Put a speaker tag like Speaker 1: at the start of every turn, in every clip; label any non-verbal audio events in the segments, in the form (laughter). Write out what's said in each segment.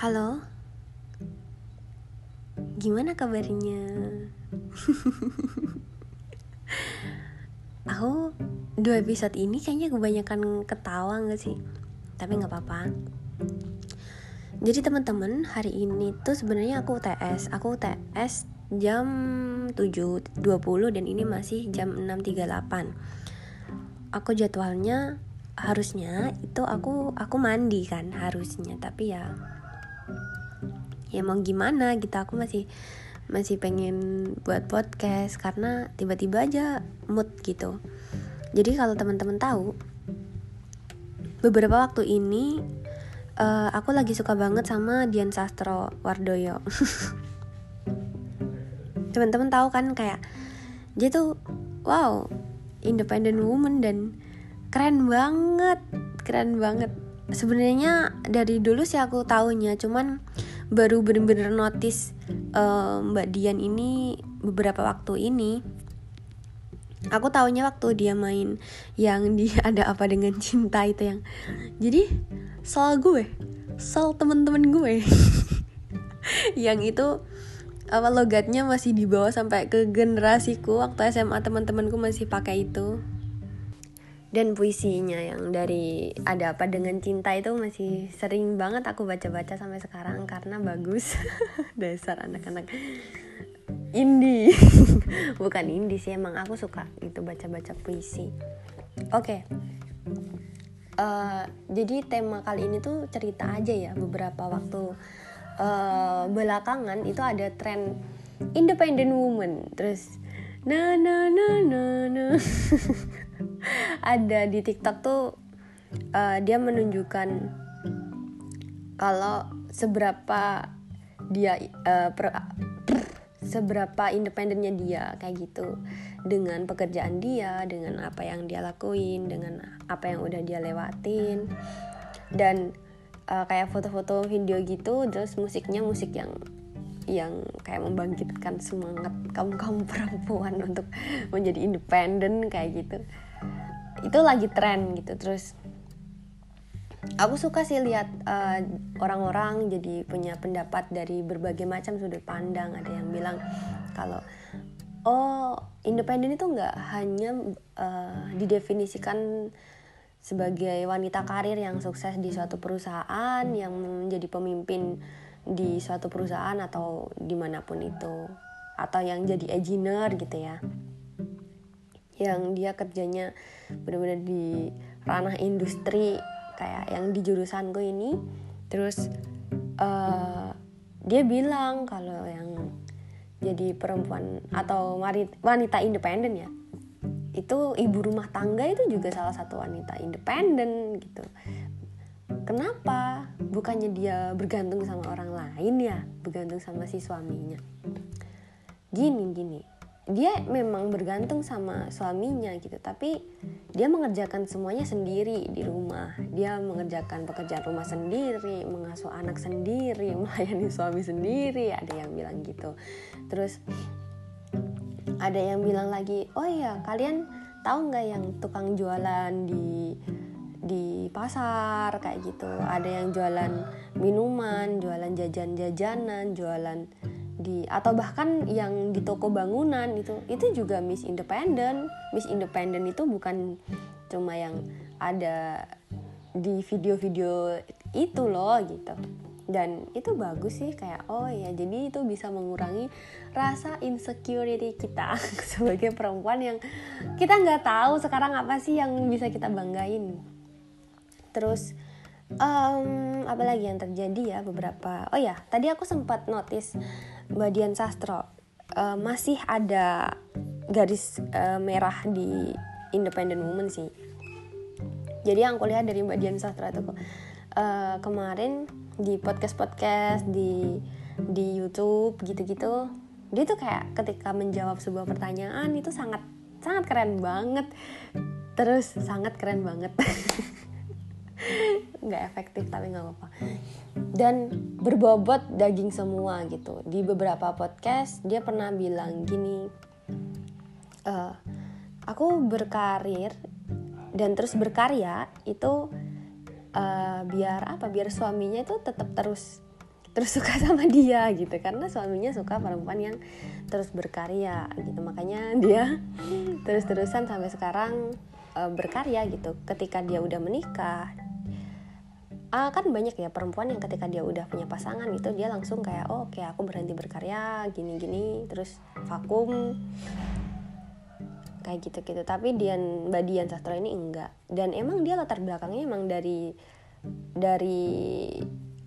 Speaker 1: Halo, gimana kabarnya? (laughs) Aku dua episode ini kayaknya kebanyakan ketawa gak sih? Tapi nggak apa-apa. Jadi teman-teman hari ini tuh sebenarnya aku TS, aku TS jam 7.20 dan ini masih jam 6.38. Aku jadwalnya harusnya itu aku aku mandi kan harusnya tapi ya ya mau gimana gitu aku masih masih pengen buat podcast karena tiba-tiba aja mood gitu. Jadi kalau teman-teman tahu beberapa waktu ini uh, aku lagi suka banget sama Dian Sastro Wardoyo. (laughs) Teman-teman tahu kan kayak dia tuh wow independent woman dan keren banget keren banget sebenarnya dari dulu sih aku tahunya cuman baru bener-bener notice uh, Mbak Dian ini beberapa waktu ini aku tahunya waktu dia main yang di (laughs) ada apa dengan cinta itu yang jadi soal gue soal temen-temen gue (laughs) yang itu apa logatnya masih dibawa sampai ke generasiku waktu SMA teman-temanku masih pakai itu dan puisinya yang dari ada apa dengan cinta itu masih sering banget aku baca-baca sampai sekarang karena bagus. (laughs) Dasar anak-anak. Indie (laughs) bukan indie sih emang aku suka itu baca-baca puisi. Oke. Okay. uh, eh, jadi tema kali ini tuh cerita aja ya beberapa waktu. Uh, belakangan itu ada tren independent woman. Terus na na na na na (laughs) ada di TikTok tuh uh, dia menunjukkan kalau seberapa dia uh, per, seberapa independennya dia kayak gitu. Dengan pekerjaan dia dengan apa yang dia lakuin dengan apa yang udah dia lewatin. Dan uh, kayak foto-foto video gitu terus musiknya musik yang yang kayak membangkitkan semangat kaum kaum (laughs) perempuan untuk menjadi independen kayak gitu itu lagi tren gitu terus aku suka sih lihat uh, orang-orang jadi punya pendapat dari berbagai macam sudut pandang. Ada yang bilang kalau oh independen itu nggak hanya uh, didefinisikan sebagai wanita karir yang sukses di suatu perusahaan yang menjadi pemimpin di suatu perusahaan atau di mana pun itu atau yang jadi engineer gitu ya yang dia kerjanya benar-benar di ranah industri kayak yang di jurusanku ini. Terus uh, dia bilang kalau yang jadi perempuan atau wanita independen ya itu ibu rumah tangga itu juga salah satu wanita independen gitu. Kenapa? Bukannya dia bergantung sama orang lain ya bergantung sama si suaminya. Gini gini dia memang bergantung sama suaminya gitu tapi dia mengerjakan semuanya sendiri di rumah. Dia mengerjakan pekerjaan rumah sendiri mengasuh anak sendiri (laughs) melayani suami sendiri ada yang bilang gitu. Terus ada yang bilang lagi oh iya kalian tahu nggak yang tukang jualan di di pasar? Kayak gitu. Ada yang jualan minuman jualan jajan-jajanan jualan di atau bahkan yang di toko bangunan itu itu juga Miss Independent. Miss Independent itu bukan cuma yang ada di video-video itu loh gitu. Dan itu bagus sih kayak oh ya jadi itu bisa mengurangi rasa insecurity kita (laughs) sebagai perempuan yang kita nggak tahu sekarang apa sih yang bisa kita banggain. Terus um, apa lagi yang terjadi ya beberapa oh ya tadi aku sempat notice Mbak Sastro uh, masih ada garis uh, merah di Independent Woman sih. Jadi yang kulihat dari Mbak Dian Sastro itu uh, kemarin di podcast-podcast di di YouTube gitu-gitu dia tuh kayak ketika menjawab sebuah pertanyaan itu sangat sangat keren banget terus sangat keren banget (laughs) nggak efektif tapi nggak apa-apa. Dan berbobot daging semua gitu. Di beberapa podcast dia pernah bilang gini e, aku berkarir dan terus berkarya itu uh, biar apa biar suaminya itu tetap terus terus suka (laughs) sama dia gitu. Karena suaminya suka perempuan yang terus berkarya gitu. Makanya dia terus-terusan sampai sekarang uh, berkarya gitu. Ketika dia udah menikah uh, kan banyak ya perempuan yang ketika dia udah punya pasangan gitu dia langsung kayak oh oke okay, aku berhenti berkarya gini-gini terus vakum. Kayak gitu-gitu. Tapi Dian Mbak Dian Sastro ini enggak. Dan emang dia latar belakangnya emang dari dari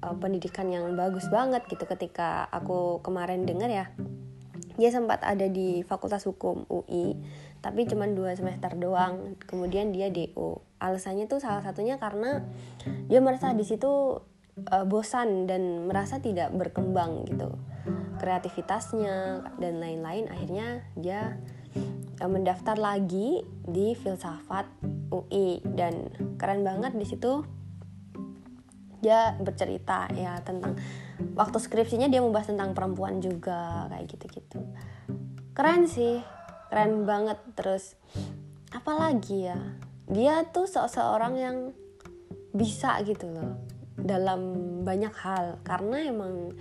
Speaker 1: uh, pendidikan yang bagus banget gitu ketika aku kemarin dengar ya dia sempat ada di Fakultas Hukum UI tapi cuma dua semester doang. Kemudian dia DO alasannya tuh salah satunya karena dia merasa di situ uh, bosan dan merasa tidak berkembang gitu. Kreativitasnya dan lain-lain akhirnya dia uh, mendaftar lagi di filsafat UI dan keren banget di situ dia bercerita ya tentang waktu skripsinya dia membahas tentang perempuan juga kayak gitu-gitu. Keren sih keren banget. Terus apalagi ya dia tuh se seorang yang bisa gitu loh dalam banyak hal. Karena emang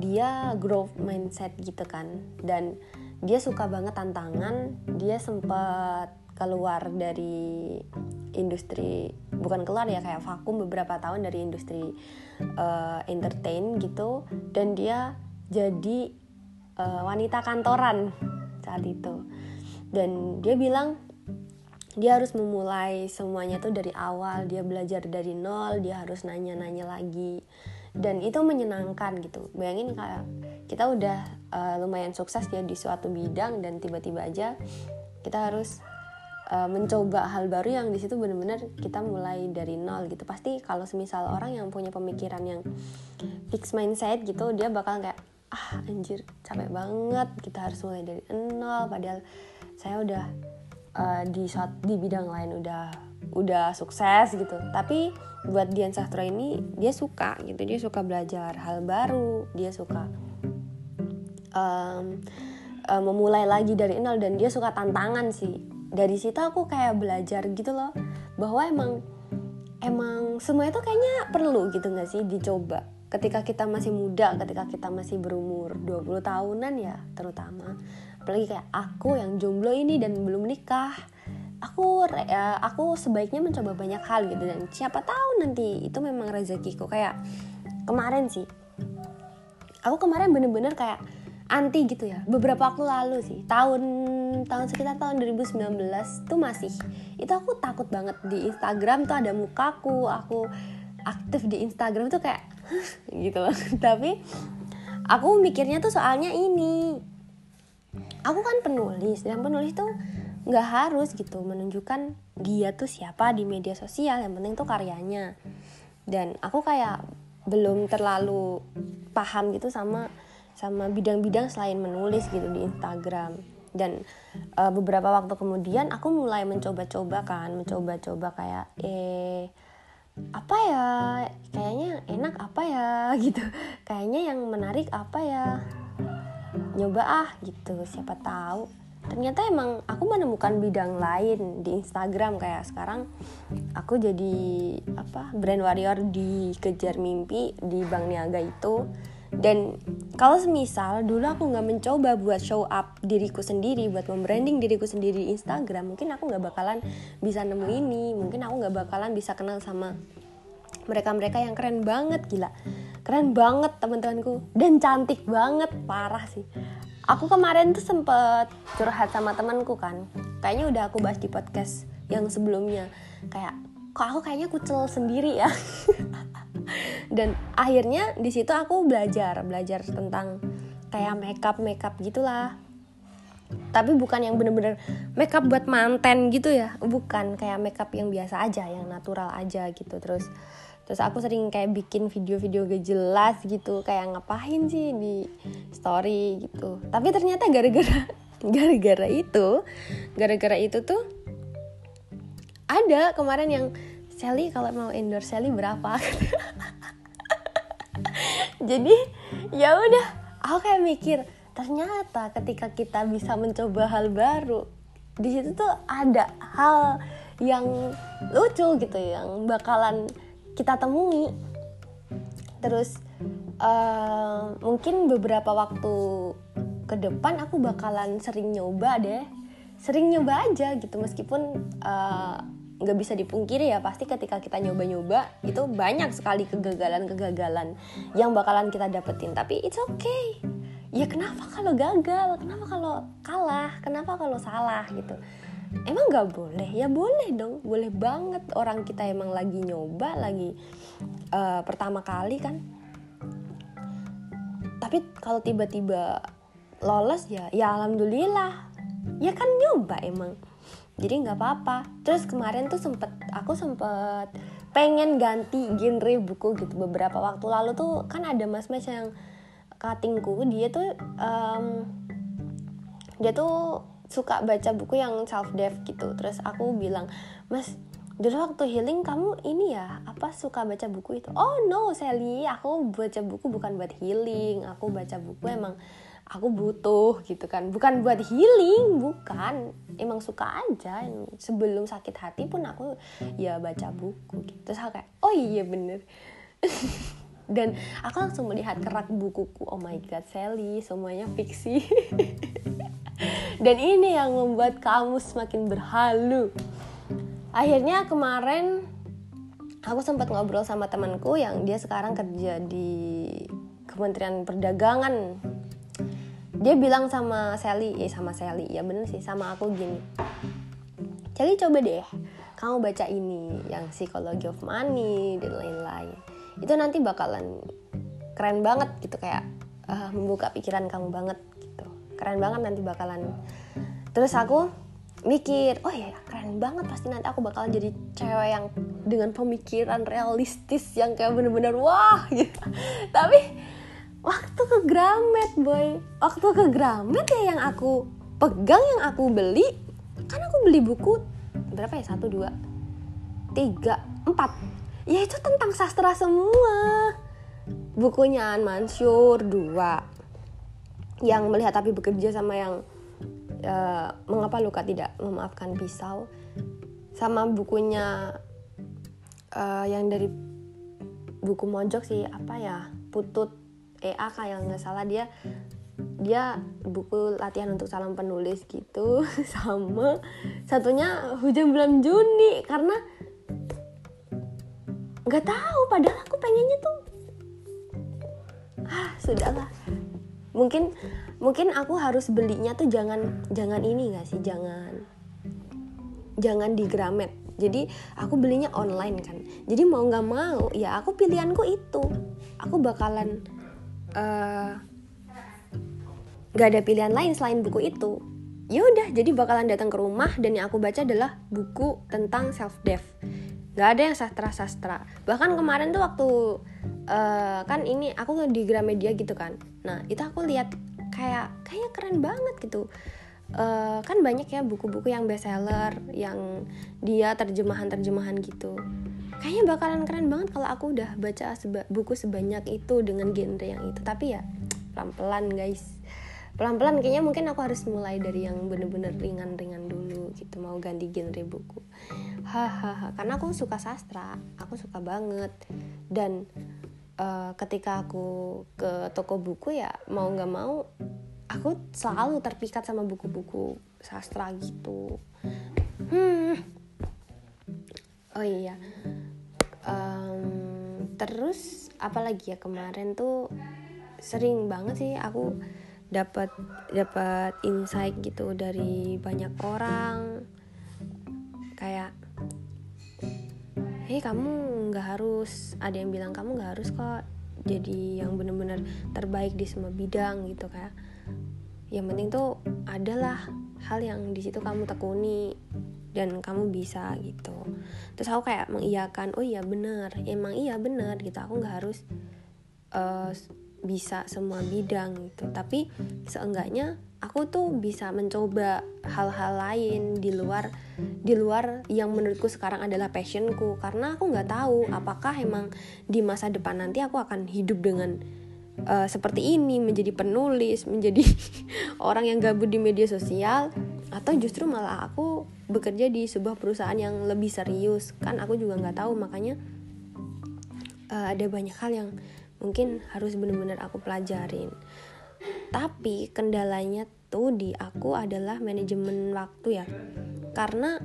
Speaker 1: dia growth mindset gitu kan. Dan dia suka banget tantangan. Dia sempat keluar dari industri bukan keluar ya kayak vakum beberapa tahun dari industri uh, entertain gitu. Dan dia jadi uh, wanita kantoran saat itu. Dan dia bilang dia harus memulai semuanya tuh dari awal. Dia belajar dari nol dia harus nanya-nanya lagi. Dan itu menyenangkan gitu. Bayangin kayak kita udah uh, lumayan sukses ya di suatu bidang dan tiba-tiba aja kita harus uh, mencoba hal baru yang di situ benar-benar kita mulai dari nol gitu. Pasti kalau semisal orang yang punya pemikiran yang fix mindset gitu dia bakal kayak ah anjir capek banget kita harus mulai dari nol. Padahal saya udah uh, di di bidang lain udah udah sukses gitu. Tapi buat Dian Sastro ini dia suka gitu. Dia suka belajar hal baru dia suka um, uh, memulai lagi dari nol dan dia suka tantangan sih dari situ aku kayak belajar gitu loh bahwa emang emang semua itu kayaknya perlu gitu gak sih dicoba? Ketika kita masih muda ketika kita masih berumur 20 tahunan ya terutama. Apalagi kayak aku yang jomblo ini dan belum nikah. Aku ya, aku sebaiknya mencoba banyak hal gitu. Dan siapa tahu nanti itu memang rezekiku. Kayak kemarin sih aku kemarin bener-bener kayak anti gitu ya. Beberapa waktu lalu sih tahun tahun sekitar tahun 2019 tuh masih itu aku takut banget di Instagram tuh ada mukaku aku aktif di Instagram tuh kayak gitu loh. (laughs) Tapi aku mikirnya tuh soalnya ini aku kan penulis dan penulis tuh nggak harus gitu menunjukkan dia tuh siapa di media sosial yang penting tuh karyanya. Dan aku kayak belum terlalu paham gitu sama sama bidang-bidang selain menulis gitu di Instagram. Dan uh, beberapa waktu kemudian aku mulai mencoba-coba kan mencoba-coba kayak eh apa ya kayaknya enak apa ya (laughs) gitu. Kayaknya yang menarik apa ya nyoba ah gitu siapa tahu. Ternyata emang aku menemukan bidang lain di Instagram kayak sekarang aku jadi apa brand warrior di kejar mimpi di Bank Niaga itu dan kalau semisal dulu aku nggak mencoba buat show up diriku sendiri buat membranding diriku sendiri di Instagram mungkin aku nggak bakalan bisa nemu ini mungkin aku nggak bakalan bisa kenal sama mereka-mereka yang keren banget gila. Keren banget teman-temanku dan cantik banget parah sih. Aku kemarin tuh sempet curhat sama temanku kan kayaknya udah aku bahas di podcast yang sebelumnya. Kayak kok aku kayaknya kucel sendiri ya (laughs) dan akhirnya di situ aku belajar belajar tentang kayak makeup makeup gitulah. Tapi bukan yang bener-bener makeup buat manten gitu ya. Bukan kayak makeup yang biasa aja yang natural aja gitu. Terus terus aku sering kayak bikin video-video gak jelas gitu. Kayak ngapain sih di story gitu. Tapi ternyata gara-gara (laughs) gara-gara itu gara-gara itu tuh ada kemarin yang Sally kalau mau endorse Sally berapa? (laughs) Jadi ya udah aku kayak mikir ternyata ketika kita bisa mencoba hal baru di situ tuh ada hal yang lucu gitu yang bakalan kita temui. Terus uh, mungkin beberapa waktu ke depan aku bakalan sering nyoba deh. Sering nyoba aja gitu meskipun uh, nggak bisa dipungkiri ya pasti ketika kita nyoba-nyoba itu banyak sekali kegagalan-kegagalan yang bakalan kita dapetin. Tapi it's okay. Ya kenapa kalau gagal? Kenapa kalau kalah? Kenapa kalau salah gitu? Emang nggak boleh? Ya boleh dong. Boleh banget orang kita emang lagi nyoba lagi uh, pertama kali kan. Tapi kalau tiba-tiba lolos ya ya alhamdulillah. Ya kan nyoba emang jadi nggak apa-apa. Terus kemarin tuh sempet aku sempet pengen ganti genre buku gitu beberapa waktu lalu tuh kan ada mas-mas yang cuttingku dia tuh um, dia tuh suka baca buku yang self dev gitu. Terus aku bilang mas dulu waktu healing kamu ini ya apa suka baca buku itu? Oh no Sally aku baca buku bukan buat healing aku baca buku emang aku butuh gitu kan. Bukan buat healing bukan. Emang suka aja sebelum sakit hati pun aku ya baca buku gitu. Terus aku kayak oh iya bener. (laughs) Dan aku langsung melihat kerak bukuku. Oh my god Sally semuanya fiksi. (laughs) Dan ini yang membuat kamu semakin berhalu. Akhirnya kemarin aku sempat ngobrol sama temanku yang dia sekarang kerja di Kementerian Perdagangan dia bilang sama Sally ya sama Sally. Ya bener sih sama aku gini. Sally coba deh kamu baca ini yang psikologi of money dan lain-lain. Itu nanti bakalan keren banget gitu kayak uh, membuka pikiran kamu banget gitu. Keren banget nanti bakalan. Terus aku mikir oh ya keren banget. Pasti nanti aku bakalan jadi cewek yang dengan pemikiran realistis yang kayak bener-bener wah gitu. (laughs) Tapi waktu ke Gramet boy. Waktu ke Gramet ya yang aku pegang yang aku beli. Kan aku beli buku berapa ya? Satu dua tiga empat. Ya itu tentang sastra semua. Bukunya An Mansur dua. Yang melihat tapi bekerja sama yang uh, mengapa luka tidak memaafkan pisau. Sama bukunya uh, yang dari buku mojok sih apa ya? Putut EA kayak nggak salah dia dia buku latihan untuk salam penulis gitu (laughs) sama satunya hujan bulan Juni karena nggak tahu padahal aku pengennya tuh ah sudahlah. Mungkin mungkin aku harus belinya tuh jangan jangan ini gak sih jangan jangan di Gramet. Jadi aku belinya online kan. Jadi mau nggak mau ya aku pilihanku itu. Aku bakalan uh, eh, gak ada pilihan lain selain buku itu. Ya udah jadi bakalan datang ke rumah dan yang aku baca adalah buku tentang self dev nggak ada yang sastra sastra bahkan kemarin tuh waktu uh, kan ini aku di Gramedia gitu kan. Nah itu aku lihat kayak kayak keren banget gitu. Uh, kan banyak ya buku-buku yang bestseller yang dia terjemahan-terjemahan gitu kayaknya bakalan keren banget kalau aku udah baca seba buku sebanyak itu dengan genre yang itu. Tapi ya pelan-pelan guys. Pelan-pelan kayaknya mungkin aku harus mulai dari yang bener-bener ringan-ringan dulu gitu. Mau ganti genre buku. Hahaha karena aku suka sastra. Aku suka banget. Dan uh, ketika aku ke toko buku ya mau nggak mau aku selalu terpikat sama buku-buku sastra gitu. Hmm oh iya. Um, terus apalagi ya kemarin tuh sering banget sih aku dapat dapat insight gitu dari banyak orang. Kayak hei kamu nggak harus ada yang bilang kamu nggak harus kok jadi yang bener-bener terbaik di semua bidang gitu kayak. Yang penting tuh adalah hal yang di situ kamu tekuni dan kamu bisa gitu. Terus aku kayak mengiyakan oh iya bener emang iya bener gitu. Aku nggak harus uh, bisa semua bidang gitu. Tapi seenggaknya aku tuh bisa mencoba hal-hal lain di luar di luar yang menurutku sekarang adalah passionku. Karena aku nggak tahu apakah emang di masa depan nanti aku akan hidup dengan uh, seperti ini menjadi penulis menjadi (laughs) orang yang gabut di media sosial atau justru malah aku bekerja di sebuah perusahaan yang lebih serius. Kan aku juga nggak tahu makanya uh, ada banyak hal yang mungkin harus bener-bener aku pelajarin. Tapi kendalanya tuh di aku adalah manajemen waktu ya. Karena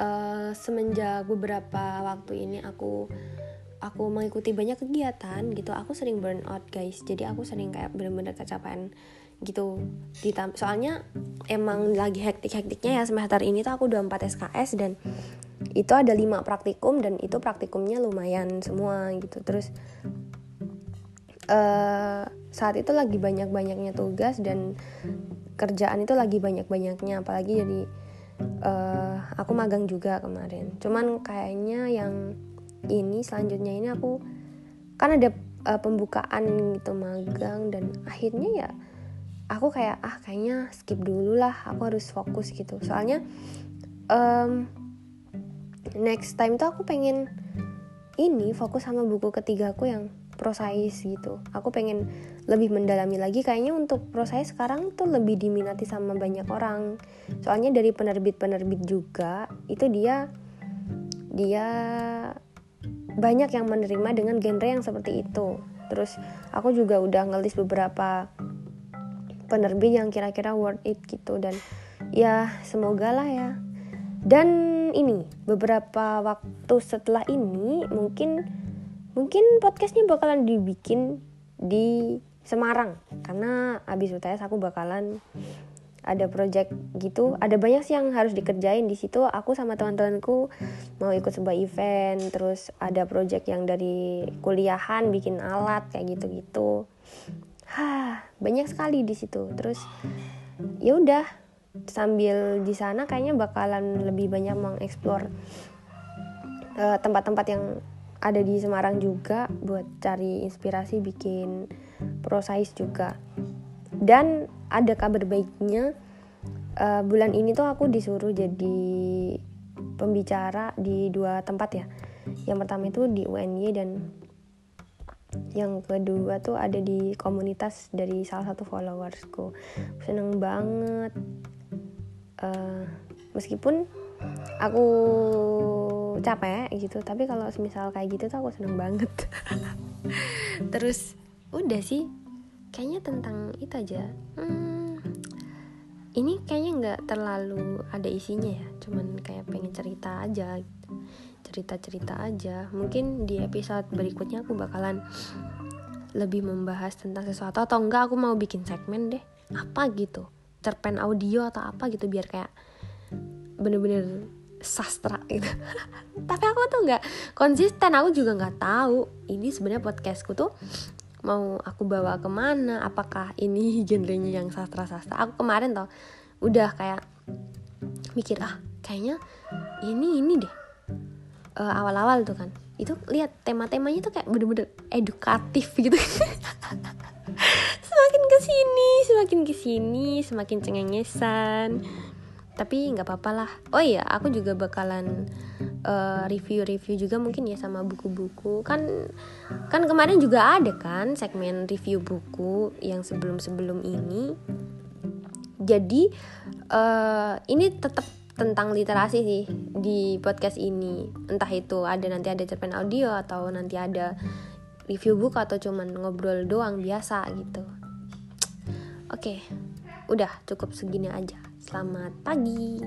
Speaker 1: uh, semenjak beberapa waktu ini aku aku mengikuti banyak kegiatan gitu aku sering burn out guys. Jadi aku sering kayak bener-bener kecapean gitu. Ditam soalnya emang lagi hektik-hektiknya ya semester ini tuh aku udah 4 SKS dan itu ada lima praktikum dan itu praktikumnya lumayan semua gitu. Terus uh, saat itu lagi banyak-banyaknya tugas dan kerjaan itu lagi banyak-banyaknya apalagi jadi uh, aku magang juga kemarin. Cuman kayaknya yang ini selanjutnya ini aku kan ada uh, pembukaan gitu magang dan akhirnya ya aku kayak ah kayaknya skip dulu lah aku harus fokus gitu. Soalnya um, next time tuh aku pengen ini fokus sama buku ketiga aku yang prosais gitu. Aku pengen lebih mendalami lagi kayaknya untuk prosais sekarang tuh lebih diminati sama banyak orang. Soalnya dari penerbit-penerbit juga itu dia dia banyak yang menerima dengan genre yang seperti itu. Terus aku juga udah ngelis beberapa penerbit yang kira-kira worth it gitu. Dan ya semoga lah ya. Dan ini beberapa waktu setelah ini mungkin mungkin podcastnya bakalan dibikin di Semarang. Karena abis UTS aku bakalan ada project gitu. Ada banyak sih yang harus dikerjain di situ. Aku sama teman-temanku mau ikut sebuah event terus ada project yang dari kuliahan bikin alat kayak gitu-gitu. Hah, banyak sekali di situ. Terus ya udah sambil di sana kayaknya bakalan lebih banyak mengeksplor uh, tempat-tempat yang ada di Semarang juga buat cari inspirasi bikin prosais juga. Dan ada kabar baiknya uh, bulan ini tuh aku disuruh jadi pembicara di dua tempat ya. Yang pertama itu di UNY dan yang kedua tuh ada di komunitas dari salah satu followersku. Seneng banget. Uh, meskipun aku capek gitu tapi kalau misal kayak gitu tuh aku seneng banget. (laughs) Terus udah sih. Kayaknya tentang itu aja. Hmm, ini kayaknya nggak terlalu ada isinya ya. Cuman kayak pengen cerita aja cerita-cerita aja. Mungkin di episode berikutnya aku bakalan lebih membahas tentang sesuatu atau enggak aku mau bikin segmen deh. Apa gitu? Cerpen audio atau apa gitu biar kayak bener-bener sastra gitu. (laughs) Tapi aku tuh nggak konsisten aku juga nggak tahu ini sebenarnya podcastku tuh mau aku bawa ke mana apakah ini (laughs) genrenya yang sastra sastra aku kemarin tuh udah kayak mikir ah kayaknya ini ini deh uh, awal-awal tuh kan. Itu lihat tema-temanya tuh kayak bener-bener edukatif gitu. (laughs) Semakin ke sini semakin ke sini semakin cengengesan. Tapi nggak apa-apa lah. Oh iya aku juga bakalan uh, review-review juga mungkin ya sama buku-buku. Kan kan kemarin juga ada kan segmen review buku yang sebelum-sebelum ini. Jadi uh, ini tetap tentang literasi sih di podcast ini. Entah itu ada nanti ada cerpen audio atau nanti ada review buku atau cuman ngobrol doang biasa gitu. Oke udah cukup segini aja. Selamat pagi.